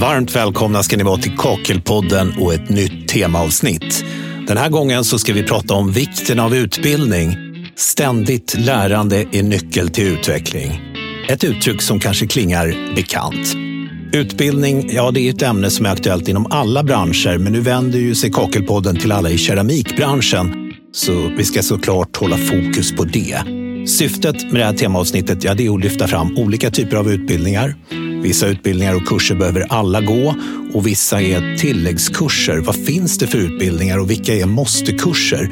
Varmt välkomna ska ni vara till Kakelpodden och ett nytt temaavsnitt. Den här gången så ska vi prata om vikten av utbildning. Ständigt lärande är nyckel till utveckling. Ett uttryck som kanske klingar bekant. Utbildning, ja det är ett ämne som är aktuellt inom alla branscher, men nu vänder ju sig Kakelpodden till alla i keramikbranschen. Så vi ska såklart hålla fokus på det. Syftet med det här temaavsnittet ja, det är att lyfta fram olika typer av utbildningar. Vissa utbildningar och kurser behöver alla gå och vissa är tilläggskurser. Vad finns det för utbildningar och vilka är måste-kurser?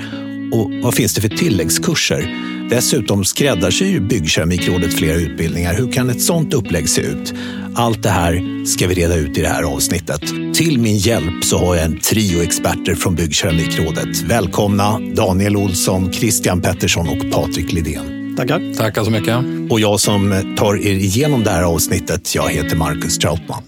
Och vad finns det för tilläggskurser? Dessutom skräddarsyr Byggkeramikrådet flera utbildningar. Hur kan ett sådant upplägg se ut? Allt det här ska vi reda ut i det här avsnittet. Till min hjälp så har jag en trio experter från Byggkeramikrådet. Välkomna Daniel Olsson, Christian Pettersson och Patrik Lidén. Tackar. Tackar så mycket. Och jag som tar er igenom det här avsnittet, jag heter Marcus Trautman.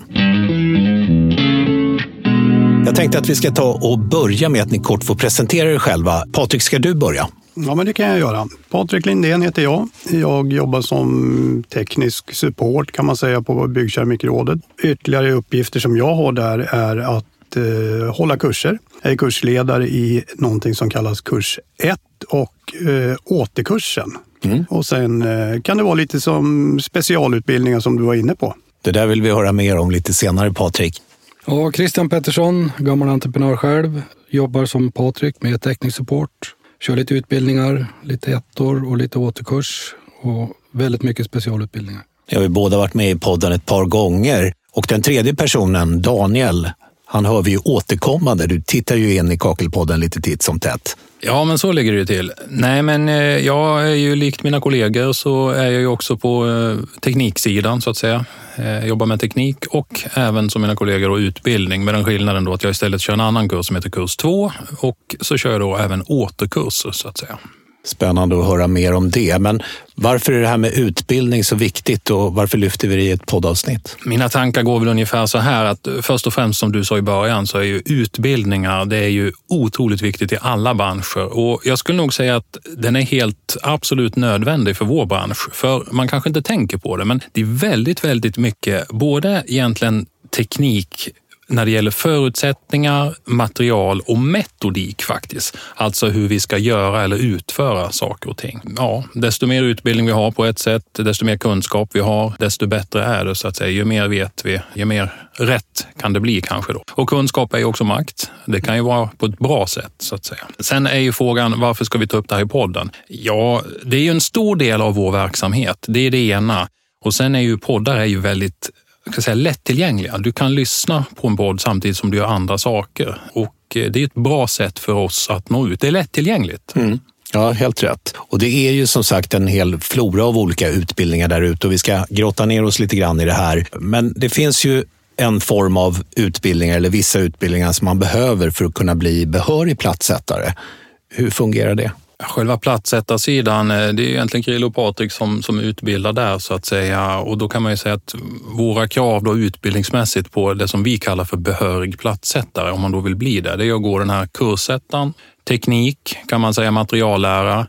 Jag tänkte att vi ska ta och börja med att ni kort får presentera er själva. Patrik, ska du börja? Ja, men det kan jag göra. Patrik Lindén heter jag. Jag jobbar som teknisk support kan man säga på Byggkeramikrådet. Ytterligare uppgifter som jag har där är att eh, hålla kurser. Jag är kursledare i någonting som kallas kurs 1 och eh, återkursen. Mm. Och sen eh, kan det vara lite som specialutbildningar som du var inne på. Det där vill vi höra mer om lite senare, Patrik. Ja, Christian Pettersson, gammal entreprenör själv, jobbar som Patrik med teknisk support. Kör lite utbildningar, lite ettor och lite återkurs och väldigt mycket specialutbildningar. Jag har ju båda varit med i podden ett par gånger och den tredje personen, Daniel, han hör vi ju återkommande. Du tittar ju in i Kakelpodden lite titt som tätt. Ja, men så ligger det ju till. Nej, men eh, jag är ju likt mina kollegor så är jag ju också på eh, tekniksidan så att säga. Jag jobbar med teknik och även som mina kollegor och utbildning med den skillnaden då att jag istället kör en annan kurs som heter kurs 2 och så kör jag då även återkurser så att säga. Spännande att höra mer om det. Men varför är det här med utbildning så viktigt och varför lyfter vi det i ett poddavsnitt? Mina tankar går väl ungefär så här att först och främst som du sa i början så är ju utbildningar det är ju otroligt viktigt i alla branscher och jag skulle nog säga att den är helt absolut nödvändig för vår bransch. För man kanske inte tänker på det, men det är väldigt, väldigt mycket både egentligen teknik när det gäller förutsättningar, material och metodik faktiskt. Alltså hur vi ska göra eller utföra saker och ting. Ja, desto mer utbildning vi har på ett sätt, desto mer kunskap vi har, desto bättre är det så att säga. Ju mer vet vi, ju mer rätt kan det bli kanske då. Och kunskap är ju också makt. Det kan ju vara på ett bra sätt så att säga. Sen är ju frågan varför ska vi ta upp det här i podden? Ja, det är ju en stor del av vår verksamhet. Det är det ena. Och sen är ju poddar är ju väldigt ska säga, lättillgängliga. Du kan lyssna på en podd samtidigt som du gör andra saker och eh, det är ett bra sätt för oss att nå ut. Det är lättillgängligt. Mm. Ja, helt rätt. Och det är ju som sagt en hel flora av olika utbildningar där ute och vi ska grotta ner oss lite grann i det här. Men det finns ju en form av utbildningar eller vissa utbildningar som man behöver för att kunna bli behörig platssättare. Hur fungerar det? Själva plattsättarsidan, eh, det är egentligen Krill och Patrik som, som utbildar där så att säga. Och då kan man ju säga att våra krav då utbildningsmässigt på det som vi kallar för behörig plattsättare, om man då vill bli det, det är att gå den här kursettan, teknik kan man säga, materiallära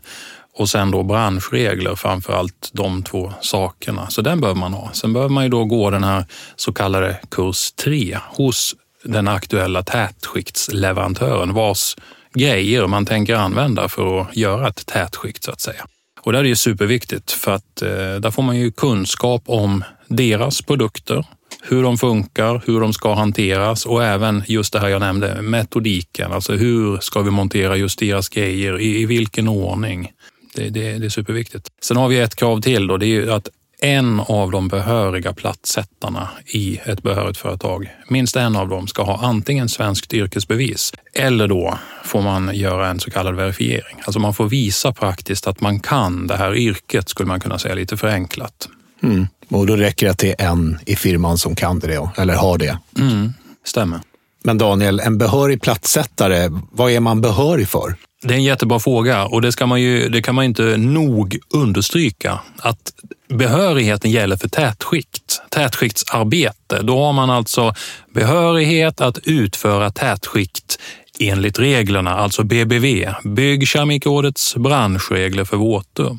och sen då branschregler, framför allt de två sakerna. Så den behöver man ha. Sen behöver man ju då gå den här så kallade kurs 3 hos den aktuella tätskiktsleverantören vars grejer man tänker använda för att göra ett tätskikt så att säga. Och det är ju superviktigt för att eh, där får man ju kunskap om deras produkter, hur de funkar, hur de ska hanteras och även just det här jag nämnde, metodiken. Alltså hur ska vi montera just deras grejer, i, i vilken ordning? Det, det, det, är superviktigt. Sen har vi ett krav till då, det är ju att en av de behöriga platssättarna i ett behörigt företag, minst en av dem ska ha antingen svenskt yrkesbevis eller då får man göra en så kallad verifiering. Alltså man får visa praktiskt att man kan det här yrket, skulle man kunna säga lite förenklat. Mm. Och då räcker det att det är en i firman som kan det, eller har det? Mm, stämmer. Men Daniel, en behörig platssättare, vad är man behörig för? Det är en jättebra fråga och det, ska man ju, det kan man inte nog understryka. Att behörigheten gäller för tätskikt, tätskiktsarbete. Då har man alltså behörighet att utföra tätskikt enligt reglerna, alltså BBV, Byggkeramikrådets branschregler för våtrum.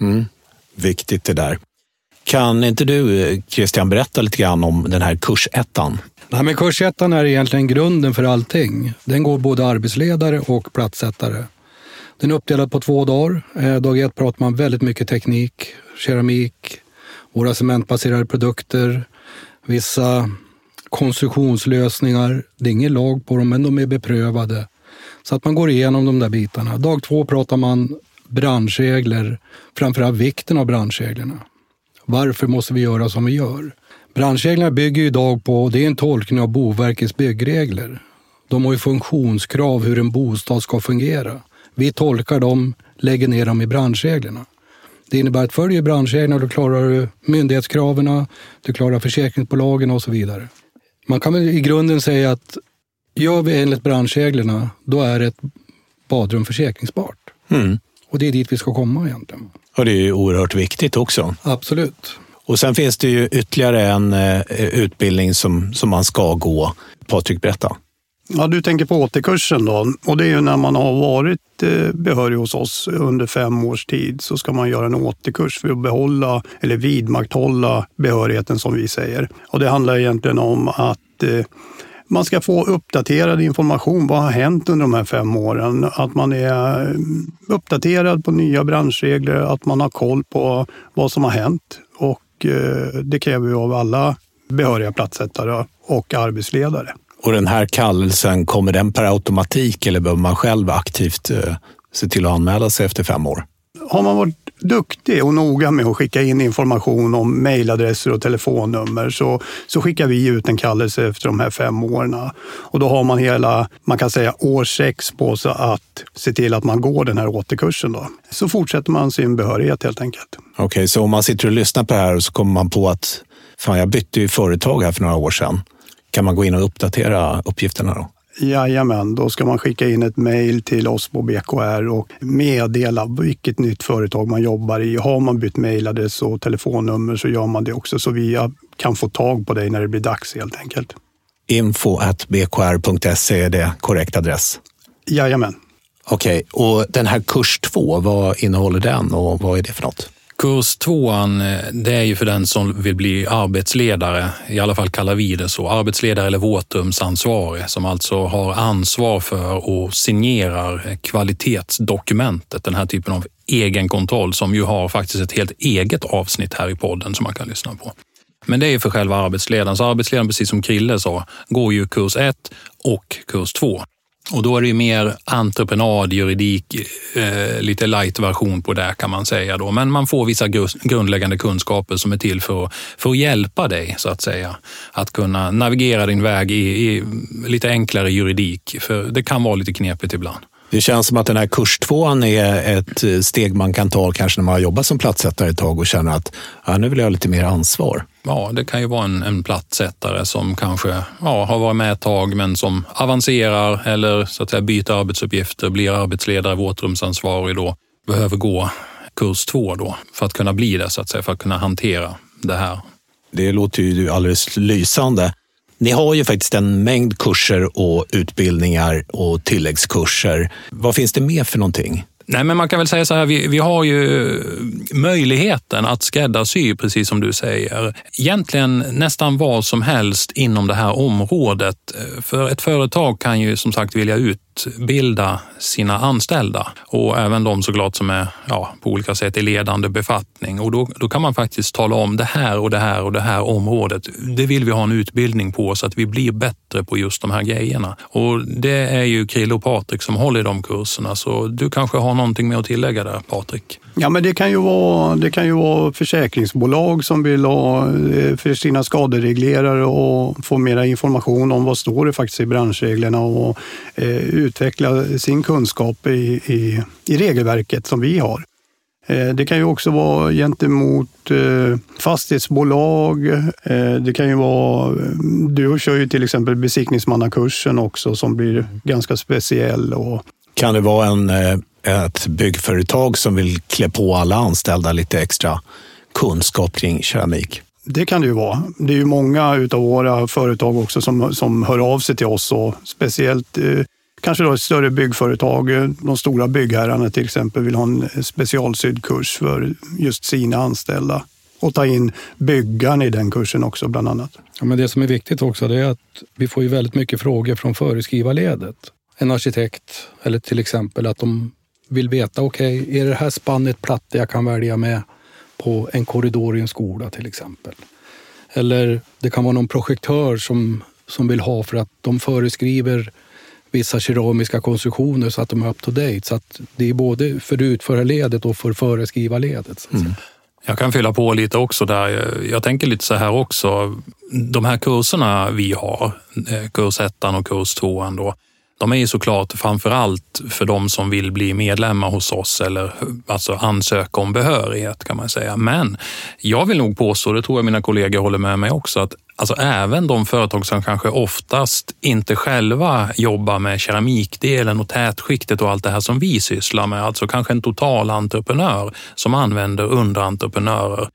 Mm. Viktigt det där. Kan inte du, Christian, berätta lite grann om den här kursettan? Nej, men kursettan är egentligen grunden för allting. Den går både arbetsledare och platssättare. Den är uppdelad på två dagar. Eh, dag ett pratar man väldigt mycket teknik, keramik, våra cementbaserade produkter, vissa konstruktionslösningar. Det är ingen lag på dem, men de är beprövade. Så att man går igenom de där bitarna. Dag två pratar man branschregler, framförallt vikten av branschreglerna. Varför måste vi göra som vi gör? Branschreglerna bygger idag på, det är en tolkning av Boverkets byggregler. De har ju funktionskrav hur en bostad ska fungera. Vi tolkar dem, lägger ner dem i branschreglerna. Det innebär att följer branschreglerna då klarar du myndighetskraven, du klarar försäkringsbolagen och så vidare. Man kan väl i grunden säga att gör vi enligt branschreglerna, då är ett badrum försäkringsbart. Mm. Och det är dit vi ska komma egentligen. Och det är ju oerhört viktigt också. Absolut. Och sen finns det ju ytterligare en eh, utbildning som, som man ska gå. Patrik, berätta. Ja, du tänker på återkursen då. Och det är ju när man har varit eh, behörig hos oss under fem års tid så ska man göra en återkurs för att behålla eller vidmakthålla behörigheten som vi säger. Och det handlar egentligen om att eh, man ska få uppdaterad information. Vad har hänt under de här fem åren? Att man är eh, uppdaterad på nya branschregler, att man har koll på vad som har hänt. Och det kräver vi av alla behöriga platssättare och arbetsledare. Och den här kallelsen, kommer den per automatik eller behöver man själv aktivt eh, se till att anmäla sig efter fem år? Har man varit duktig och noga med att skicka in information om mejladresser och telefonnummer så, så skickar vi ut en kallelse efter de här fem åren. Och då har man hela, man kan säga år sex på sig att se till att man går den här återkursen. Då. Så fortsätter man sin behörighet helt enkelt. Okej, okay, så om man sitter och lyssnar på det här så kommer man på att fan, jag bytte ju företag här för några år sedan. Kan man gå in och uppdatera uppgifterna då? Jajamän, då ska man skicka in ett mejl till oss på BKR och meddela vilket nytt företag man jobbar i. Har man bytt mejladress och telefonnummer så gör man det också så vi kan få tag på dig när det blir dags helt enkelt. Info bkr.se är det korrekt adress? Jajamän. Okej, och den här kurs två, vad innehåller den och vad är det för något? Kurs tvåan, eh, det är ju för den som vill bli arbetsledare, i alla fall kallar vi det så, arbetsledare eller våtrumsansvarig som alltså har ansvar för och signerar kvalitetsdokumentet, den här typen av egenkontroll som ju har faktiskt ett helt eget avsnitt här i podden som man kan lyssna på. Men det är ju för själva arbetsledaren, så arbetsledaren, precis som Krille sa, går ju kurs 1 och kurs 2. Och då är det mer entreprenad, juridik, eh, lite light-version på det kan man säga. Då. Men man får vissa grundläggande kunskaper som är till för, för att hjälpa dig, så att säga. Att kunna navigera din väg i, i lite enklare juridik, för det kan vara lite knepigt ibland. Det känns som att den här kurs tvåan är ett steg man kan ta kanske när man har jobbat som platssättare ett tag och känner att ja, nu vill jag ha lite mer ansvar. Ja, det kan ju vara en, en platssättare som kanske ja, har varit med ett tag men som avancerar eller så att säga, byter arbetsuppgifter, blir arbetsledare, våtrumsansvarig då, behöver gå kurs två då för att kunna bli det, så att säga, för att kunna hantera det här. Det låter ju alldeles lysande. Ni har ju faktiskt en mängd kurser och utbildningar och tilläggskurser. Vad finns det mer för någonting? Nej, men man kan väl säga så här, vi, vi har ju möjligheten att skräddarsy, precis som du säger, egentligen nästan vad som helst inom det här området. För ett företag kan ju som sagt vilja utbilda sina anställda och även de såklart som är ja, på olika sätt i ledande befattning. Och då, då kan man faktiskt tala om det här och det här och det här området. Det vill vi ha en utbildning på så att vi blir bättre på just de här grejerna. Och det är ju Krill och Patrik som håller i de kurserna, så du kanske har någonting mer att tillägga där, Patrik? Ja, men det kan ju vara, det kan ju vara försäkringsbolag som vill ha eh, för sina skadereglerare och få mera information om vad står det faktiskt i branschreglerna och eh, utveckla sin kunskap i, i, i regelverket som vi har. Eh, det kan ju också vara gentemot eh, fastighetsbolag. Det kan ju vara, du kör ju till exempel besiktningsmannakursen också som blir ganska speciell. Och... Kan det vara en ett byggföretag som vill klä på alla anställda lite extra kunskap kring keramik? Det kan det ju vara. Det är ju många av våra företag också som, som hör av sig till oss och speciellt eh, kanske då större byggföretag. De stora byggherrarna till exempel vill ha en specialsydd kurs för just sina anställda. och ta in byggaren i den kursen också bland annat. Ja, men det som är viktigt också det är att vi får ju väldigt mycket frågor från föreskrivarledet. En arkitekt eller till exempel att de vill veta, okej, okay, är det här spannet plattor jag kan välja med på en korridor i en skola till exempel? Eller det kan vara någon projektör som, som vill ha för att de föreskriver vissa keramiska konstruktioner så att de är up to date. Så att det är både för utförarledet och för föreskrivarledet. Mm. Jag kan fylla på lite också där. Jag tänker lite så här också. De här kurserna vi har, eh, kurs ettan och kurs tvåan då, de är ju såklart framför allt för de som vill bli medlemmar hos oss eller alltså ansöka om behörighet kan man säga. Men jag vill nog påstå, det tror jag mina kollegor håller med mig också, att alltså även de företag som kanske oftast inte själva jobbar med keramikdelen och tätskiktet och allt det här som vi sysslar med, alltså kanske en totalentreprenör som använder underentreprenörer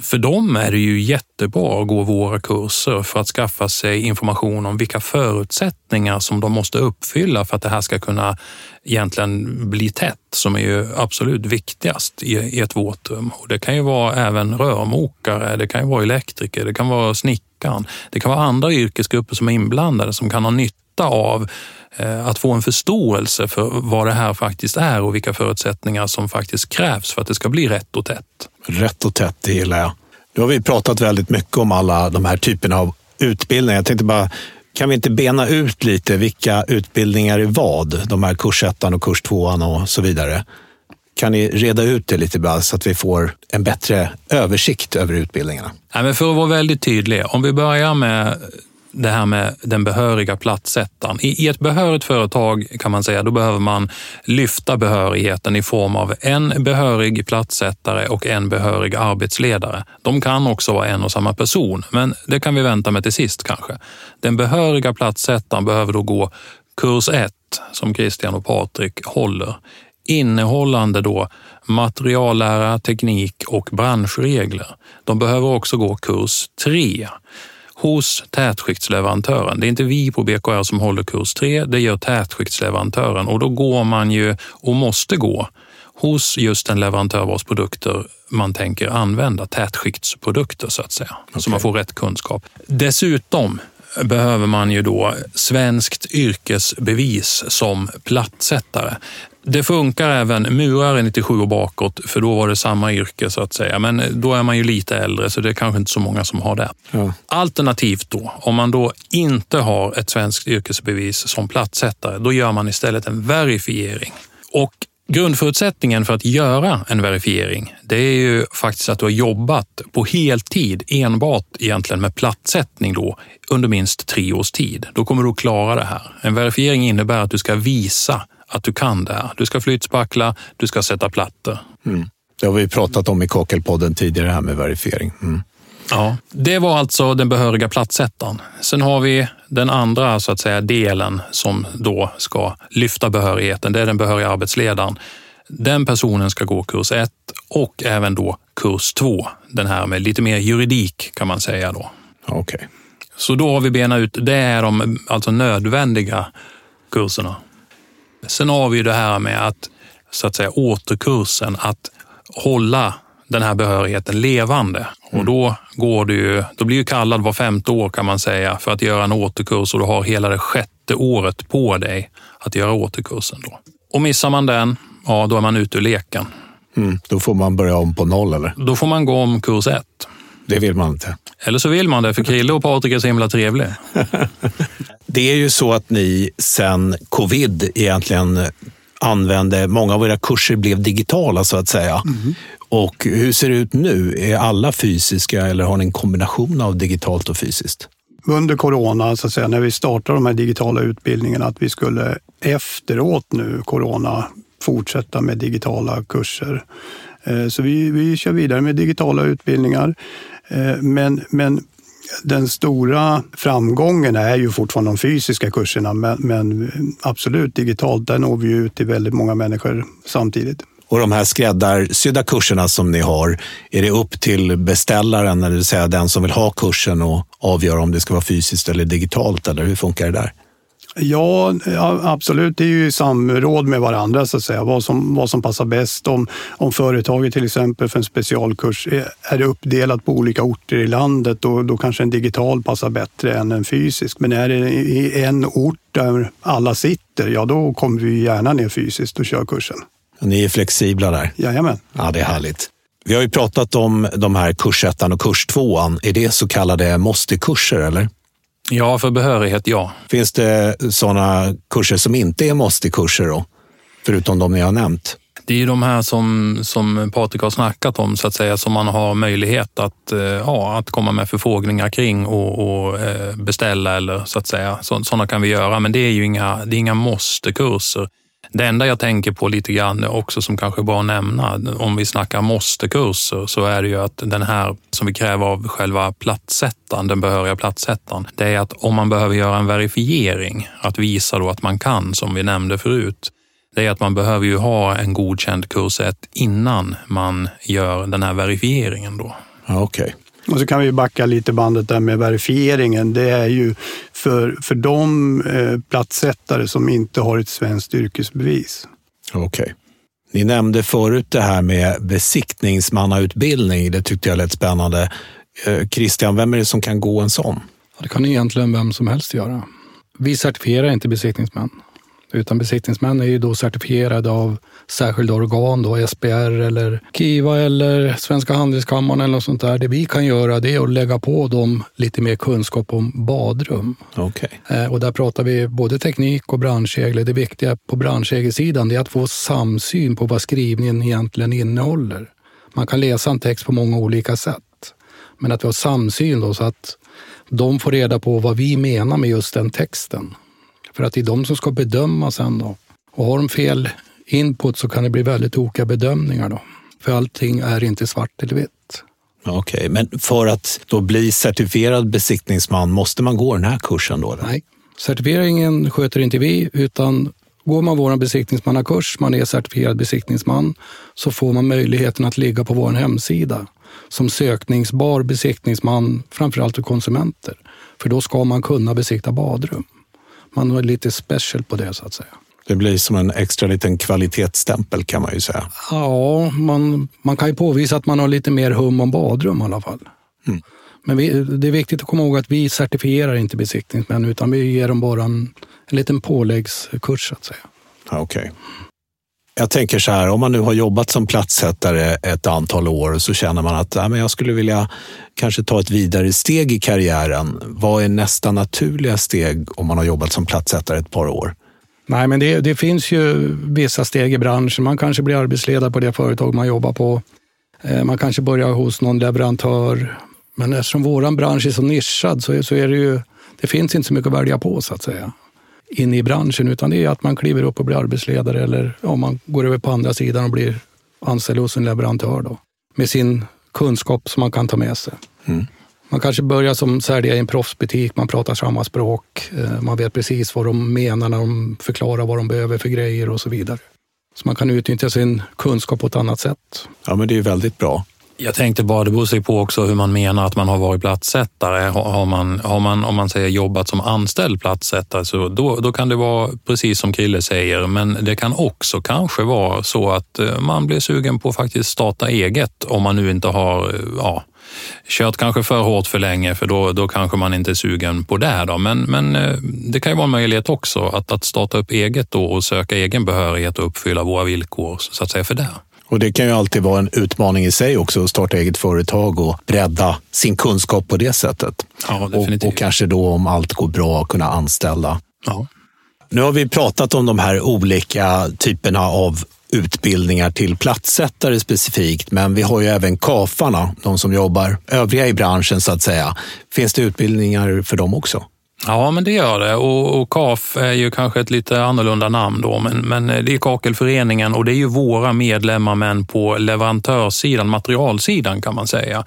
för dem är det ju jättebra att gå våra kurser för att skaffa sig information om vilka förutsättningar som de måste uppfylla för att det här ska kunna egentligen bli tätt, som är ju absolut viktigast i ett våtrum. Och det kan ju vara även rörmokare, det kan ju vara elektriker, det kan vara snickaren, det kan vara andra yrkesgrupper som är inblandade som kan ha nytta av eh, att få en förståelse för vad det här faktiskt är och vilka förutsättningar som faktiskt krävs för att det ska bli rätt och tätt. Rätt och tätt, det gillar jag. Nu har vi pratat väldigt mycket om alla de här typerna av utbildningar. Jag tänkte bara, kan vi inte bena ut lite vilka utbildningar är vad? De här kursettan och kurs tvåan och så vidare. Kan ni reda ut det lite bara så att vi får en bättre översikt över utbildningarna? Nej, men för att vara väldigt tydlig, om vi börjar med det här med den behöriga platssättaren. I, ett behörigt företag kan man säga, då behöver man lyfta behörigheten i form av en behörig platssättare och en behörig arbetsledare. De kan också vara en och samma person, men det kan vi vänta med till sist kanske. Den behöriga platssättaren behöver då gå kurs 1 som Christian och Patrik håller innehållande då materiallära, teknik och branschregler. De behöver också gå kurs 3 hos tätskiktsleverantören. Det är inte vi på BKR som håller kurs 3, det gör tätskiktsleverantören och då går man ju och måste gå hos just en leverantör vars produkter man tänker använda, tätskiktsprodukter så att säga, okay. så man får rätt kunskap. Dessutom behöver man ju då svenskt yrkesbevis som plattsättare. Det funkar även murare 97 och bakåt, för då var det samma yrke så att säga. Men då är man ju lite äldre, så det är kanske inte så många som har det. Ja. Alternativt då, om man då inte har ett svenskt yrkesbevis som plattsättare, då gör man istället en verifiering. Och Grundförutsättningen för att göra en verifiering, det är ju faktiskt att du har jobbat på heltid enbart egentligen med plattsättning då under minst tre års tid. Då kommer du att klara det här. En verifiering innebär att du ska visa att du kan det. Du ska flytspackla, du ska sätta plattor. Mm. Det har vi pratat om i Kakelpodden tidigare, här med verifiering. Mm. Ja, det var alltså den behöriga platsättaren. Sen har vi den andra så att säga, delen som då ska lyfta behörigheten. Det är den behöriga arbetsledaren. Den personen ska gå kurs 1 och även då kurs 2. Den här med lite mer juridik kan man säga då. Okay. Så då har vi benat ut, det är de alltså nödvändiga kurserna. Sen har vi det här med att, så att säga, återkursen, att hålla den här behörigheten levande. Mm. Och då, går du ju, då blir du kallad var femte år kan man säga för att göra en återkurs och du har hela det sjätte året på dig att göra återkursen. Då. Och missar man den, ja då är man ute ur leken. Mm, då får man börja om på noll eller? Då får man gå om kurs ett. Det vill man inte. Eller så vill man det, för Krille och Patrik är så himla trevliga. det är ju så att ni sen covid egentligen använde, många av era kurser blev digitala så att säga. Mm. Och hur ser det ut nu? Är alla fysiska eller har ni en kombination av digitalt och fysiskt? Under corona, så att säga, när vi startade de här digitala utbildningarna, att vi skulle efteråt nu, corona, fortsätta med digitala kurser. Eh, så vi, vi kör vidare med digitala utbildningar. Eh, men, men den stora framgången är ju fortfarande de fysiska kurserna, men, men absolut digitalt, där når vi ut till väldigt många människor samtidigt. Och de här skräddarsydda kurserna som ni har, är det upp till beställaren, det vill säga den som vill ha kursen och avgöra om det ska vara fysiskt eller digitalt, eller hur funkar det där? Ja, absolut. Det är ju samråd med varandra, så att säga. Vad som, vad som passar bäst. Om, om företaget till exempel för en specialkurs är, är uppdelat på olika orter i landet, då, då kanske en digital passar bättre än en fysisk. Men är det i en ort där alla sitter, ja då kommer vi gärna ner fysiskt och kör kursen. Ni är flexibla där? Jajamän. Ja, det är härligt. Vi har ju pratat om de här kursettan och kurstvåan. Är det så kallade måste-kurser eller? Ja, för behörighet, ja. Finns det sådana kurser som inte är måste-kurser då? Förutom de ni har nämnt? Det är ju de här som, som Patrik har snackat om, så att säga, som man har möjlighet att, eh, ja, att komma med förfrågningar kring och, och eh, beställa eller så att säga. Sådana kan vi göra, men det är ju inga, det är inga måste-kurser. Det enda jag tänker på lite grann också som kanske bara nämna, om vi snackar måste-kurser, så är det ju att den här som vi kräver av själva platsättaren, den behöriga platsättaren, det är att om man behöver göra en verifiering, att visa då att man kan, som vi nämnde förut, det är att man behöver ju ha en godkänd kurs 1 innan man gör den här verifieringen. Då. Okej. Okay. Och så kan vi backa lite bandet där med verifieringen. Det är ju för, för de eh, platssättare som inte har ett svenskt yrkesbevis. Okej. Okay. Ni nämnde förut det här med besiktningsmannautbildning. Det tyckte jag lät spännande. Eh, Christian, vem är det som kan gå en sån? Det kan egentligen vem som helst göra. Vi certifierar inte besiktningsmän. Utan besiktningsmän är ju då certifierade av särskilda organ, då SBR eller KIVA eller Svenska Handelskammaren eller något sånt där. Det vi kan göra det är att lägga på dem lite mer kunskap om badrum. Okay. Eh, och där pratar vi både teknik och branschregler. Det viktiga på branschregelsidan är att få samsyn på vad skrivningen egentligen innehåller. Man kan läsa en text på många olika sätt. Men att vi har samsyn då så att de får reda på vad vi menar med just den texten. För att det är de som ska bedöma sen då. Och har de fel input så kan det bli väldigt olika bedömningar då. För allting är inte svart eller vitt. Okej, okay, men för att då bli certifierad besiktningsman, måste man gå den här kursen då? Eller? Nej, certifieringen sköter inte vi, utan går man vår besiktningsmannakurs, man är certifierad besiktningsman, så får man möjligheten att ligga på vår hemsida som sökningsbar besiktningsman, framförallt för konsumenter. För då ska man kunna besikta badrum man är lite special på det så att säga. Det blir som en extra liten kvalitetsstämpel kan man ju säga. Ja, man, man kan ju påvisa att man har lite mer hum om badrum i alla fall. Mm. Men vi, det är viktigt att komma ihåg att vi certifierar inte besiktningsmän utan vi ger dem bara en, en liten påläggskurs så att säga. Okej. Okay. Jag tänker så här, om man nu har jobbat som platssättare ett antal år så känner man att äh, men jag skulle vilja kanske ta ett vidare steg i karriären. Vad är nästa naturliga steg om man har jobbat som platssättare ett par år? Nej, men det, det finns ju vissa steg i branschen. Man kanske blir arbetsledare på det företag man jobbar på. Eh, man kanske börjar hos någon leverantör. Men eftersom vår bransch är så nischad så, så är det ju, det finns inte så mycket att välja på så att säga in i branschen, utan det är att man kliver upp och blir arbetsledare eller om man går över på andra sidan och blir anställd hos en leverantör då, med sin kunskap som man kan ta med sig. Mm. Man kanske börjar som säljare i en proffsbutik, man pratar samma språk, eh, man vet precis vad de menar när de förklarar vad de behöver för grejer och så vidare. Så man kan utnyttja sin kunskap på ett annat sätt. Ja, men det är väldigt bra. Jag tänkte bara, det beror sig på också hur man menar att man har varit platssättare. Har man, har man om man säger jobbat som anställd platssättare, så då, då kan det vara precis som Krille säger, men det kan också kanske vara så att eh, man blir sugen på att faktiskt starta eget om man nu inte har eh, ja, kört kanske för hårt för länge, för då, då kanske man inte är sugen på det. Då. Men, men eh, det kan ju vara en möjlighet också att, att starta upp eget då och söka egen behörighet och uppfylla våra villkor så att säga för det. Och det kan ju alltid vara en utmaning i sig också att starta eget företag och bredda sin kunskap på det sättet. Ja, och, och, kanske då om allt går bra kunna anställa. Ja. Nu har vi pratat om de här olika typerna av utbildningar till platssättare specifikt, men vi har ju även kafarna, de som jobbar övriga i branschen så att säga. Finns det utbildningar för dem också? Ja, men det gör det och, och KAF är ju kanske ett lite annorlunda namn då, men, men eh, det är Kakelföreningen och det är ju våra medlemmar men på leverantörssidan, materialsidan kan man säga.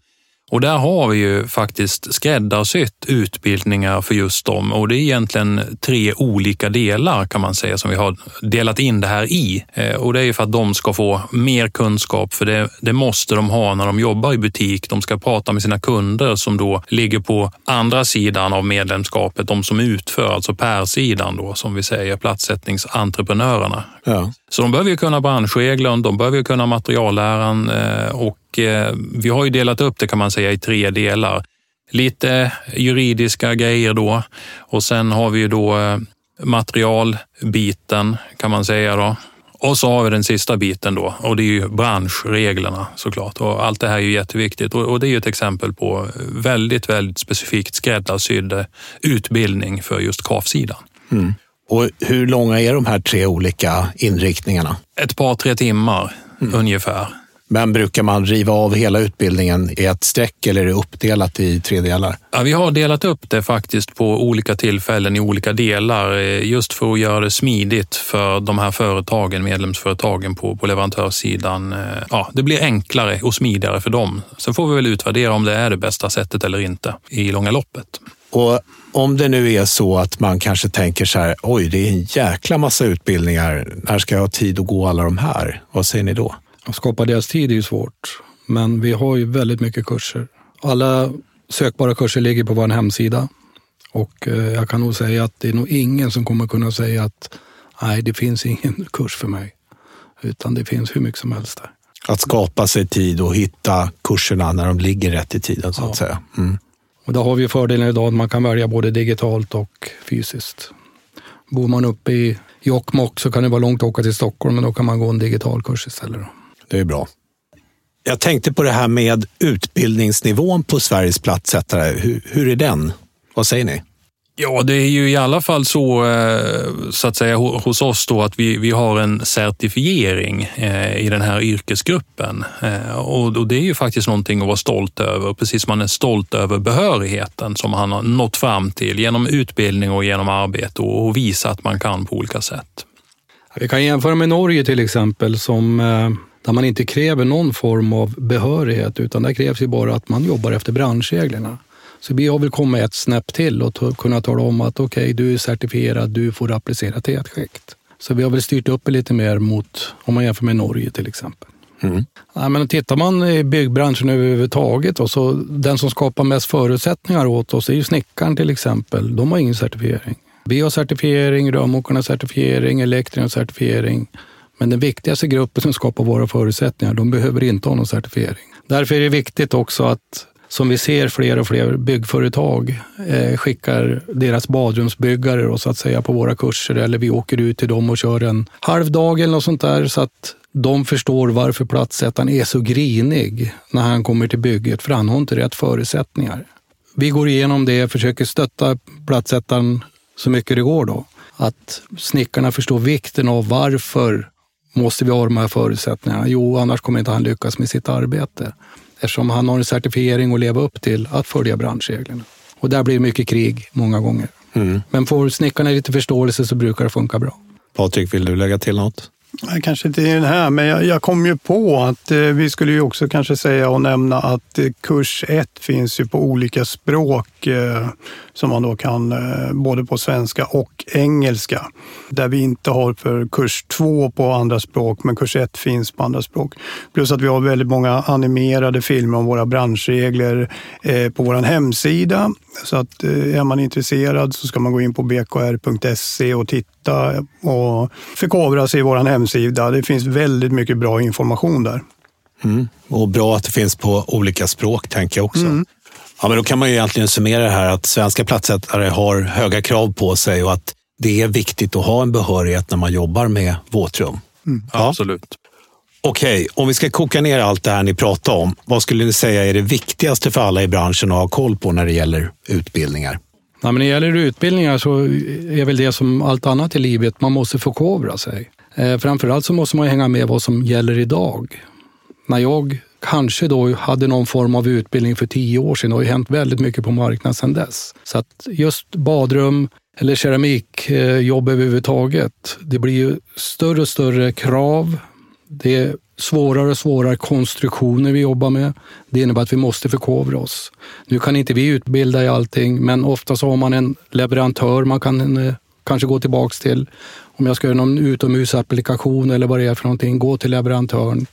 Och där har vi ju faktiskt skräddarsytt utbildningar för just dem och det är egentligen tre olika delar kan man säga som vi har delat in det här i. Eh, och det är ju för att de ska få mer kunskap för det, det måste de ha när de jobbar i butik. De ska prata med sina kunder som då ligger på andra sidan av medlemskapet, de som utför, alltså per-sidan då som vi säger, platsättningsentreprenörerna. Ja. Så de behöver ju kunna branschreglerna, de behöver ju kunna materialläran eh, och eh, vi har ju delat upp det kan man säga i tre delar. Lite juridiska grejer då och sen har vi ju då eh, materialbiten kan man säga då. Och så har vi den sista biten då och det är ju branschreglerna såklart. Och allt det här är ju jätteviktigt och det är ju ett exempel på väldigt, väldigt specifikt skräddarsydd utbildning för just KAF-sidan. Mm. Och hur långa är de här tre olika inriktningarna? Ett par, tre timmar mm. ungefär. Men brukar man riva av hela utbildningen i ett streck eller är det uppdelat i tre delar? Ja, vi har delat upp det faktiskt på olika tillfällen i olika delar eh, just för att göra det smidigt för de här företagen, medlemsföretagen på, på leverantörssidan. Eh, ja, det blir enklare och smidigare för dem. Sen får vi väl utvärdera om det är det bästa sättet eller inte i långa loppet. Och om det nu är så att man kanske tänker så här, oj, det är en jäkla massa utbildningar. När ska jag ha tid att gå alla de här? Vad säger ni då? Att skapa deras tid är ju svårt, men vi har ju väldigt mycket kurser. Alla sökbara kurser ligger på vår hemsida och eh, jag kan nog säga att det är nog ingen som kommer kunna säga att nej, det finns ingen kurs för mig, utan det finns hur mycket som helst där. Att skapa sig tid och hitta kurserna när de ligger rätt i tiden så att säga. Mm. Och där har vi fördelen idag att man kan välja både digitalt och fysiskt. Bor man uppe i Jokkmokk så kan det vara långt att åka till Stockholm, men då kan man gå en digital kurs istället. Det är bra. Jag tänkte på det här med utbildningsnivån på Sveriges platssättare. Hur, hur är den? Vad säger ni? Ja, det är ju i alla fall så, eh, så att säga, hos oss då att vi, vi har en certifiering eh, i den här yrkesgruppen. Eh, och det är ju faktiskt någonting att vara stolt över, precis som man är stolt över behörigheten som han har nått fram till genom utbildning och genom arbete och visa att man kan på olika sätt. Vi kan jämföra med Norge till exempel, som, där man inte kräver någon form av behörighet, utan där krävs ju bara att man jobbar efter branschreglerna. Så vi har väl kommit ett snäpp till och kunna tala om att okej, okay, du är certifierad, du får applicera tätskikt. Så vi har väl styrt upp det lite mer mot, om man jämför med Norge till exempel. Mm. Ja, men tittar man i byggbranschen överhuvudtaget, och så den som skapar mest förutsättningar åt oss är ju snickaren till exempel. De har ingen certifiering. Vi har certifiering, rörmokarna certifiering, elektrikerna certifiering. Men den viktigaste gruppen som skapar våra förutsättningar, de behöver inte ha någon certifiering. Därför är det viktigt också att som vi ser fler och fler byggföretag eh, skickar deras badrumsbyggare då, så att säga på våra kurser eller vi åker ut till dem och kör en halv dag eller något sånt där så att de förstår varför plattsättaren är så grinig när han kommer till bygget för han har inte rätt förutsättningar. Vi går igenom det, försöker stötta plattsättaren så mycket det går då. Att snickarna förstår vikten av varför måste vi ha de här förutsättningarna? Jo, annars kommer inte han lyckas med sitt arbete eftersom han har en certifiering att leva upp till att följa branschreglerna. Och där blir det mycket krig många gånger. Mm. Men får snickarna lite förståelse så brukar det funka bra. Patrik, vill du lägga till något? Kanske inte i den här, men jag, jag kom ju på att eh, vi skulle ju också kanske säga och nämna att eh, kurs 1 finns ju på olika språk som man då kan eh, både på svenska och engelska. Där vi inte har för kurs 2 på andra språk, men kurs 1 finns på andra språk. Plus att vi har väldigt många animerade filmer om våra branschregler eh, på vår hemsida. Så att eh, är man intresserad så ska man gå in på bkr.se och titta och förkovra sig i vår hemsida. Det finns väldigt mycket bra information där. Mm. Och bra att det finns på olika språk, tänker jag också. Mm. Ja, men då kan man ju egentligen summera det här att svenska platssättare har höga krav på sig och att det är viktigt att ha en behörighet när man jobbar med våtrum. Mm. Ja. Absolut. Okej, om vi ska koka ner allt det här ni pratar om, vad skulle ni säga är det viktigaste för alla i branschen att ha koll på när det gäller utbildningar? Ja, men när det gäller utbildningar så är väl det som allt annat i livet, man måste förkovra sig. Eh, framförallt så måste man hänga med vad som gäller idag. När jag kanske då hade någon form av utbildning för tio år sedan. Det har ju hänt väldigt mycket på marknaden sedan dess. Så att just badrum eller keramikjobb eh, överhuvudtaget, det blir ju större och större krav. Det är svårare och svårare konstruktioner vi jobbar med. Det innebär att vi måste förkovra oss. Nu kan inte vi utbilda i allting, men ofta så har man en leverantör man kan eh, kanske gå tillbaks till. Om jag ska göra någon utomhusapplikation eller vad det är för någonting, gå till leverantören.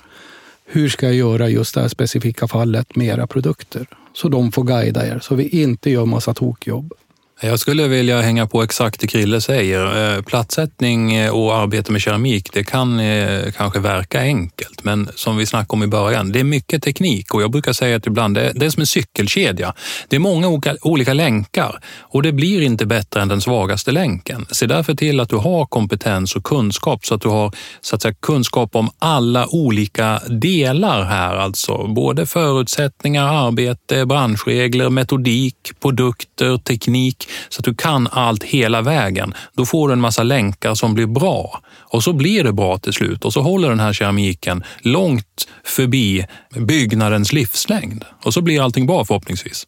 Hur ska jag göra just det här specifika fallet med era produkter? Så de får guida er, så vi inte gör massa tokjobb. Jag skulle vilja hänga på exakt det Krille säger. Eh, plattsättning eh, och arbete med keramik, det kan eh, kanske verka enkelt, men som vi snackade om i början, det är mycket teknik och jag brukar säga att ibland det är som en cykelkedja. Det är många olika länkar och det blir inte bättre än den svagaste länken. Se därför till att du har kompetens och kunskap så att du har så att säga, kunskap om alla olika delar här, alltså både förutsättningar, arbete, branschregler, metodik, produkter, teknik så att du kan allt hela vägen. Då får du en massa länkar som blir bra och så blir det bra till slut och så håller den här keramiken långt förbi byggnadens livslängd och så blir allting bra förhoppningsvis.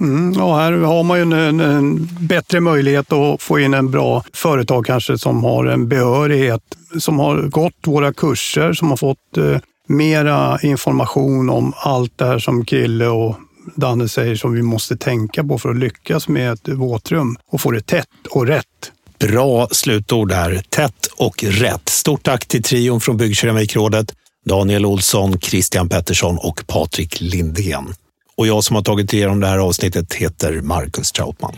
Mm, och här har man ju en, en, en, bättre möjlighet att få in en bra företag kanske som har en behörighet, som har gått våra kurser, som har fått eh, mera information om allt det här som Kille och Danne säger som vi måste tänka på för att lyckas med ett våtrum och få det tätt och rätt. Bra slutord där. Tätt och rätt. Stort tack till trion från Byggkeramikrådet. Daniel Olsson, Christian Pettersson och Patrik Lindén. Och jag som har tagit igenom det här avsnittet heter Marcus Trautman.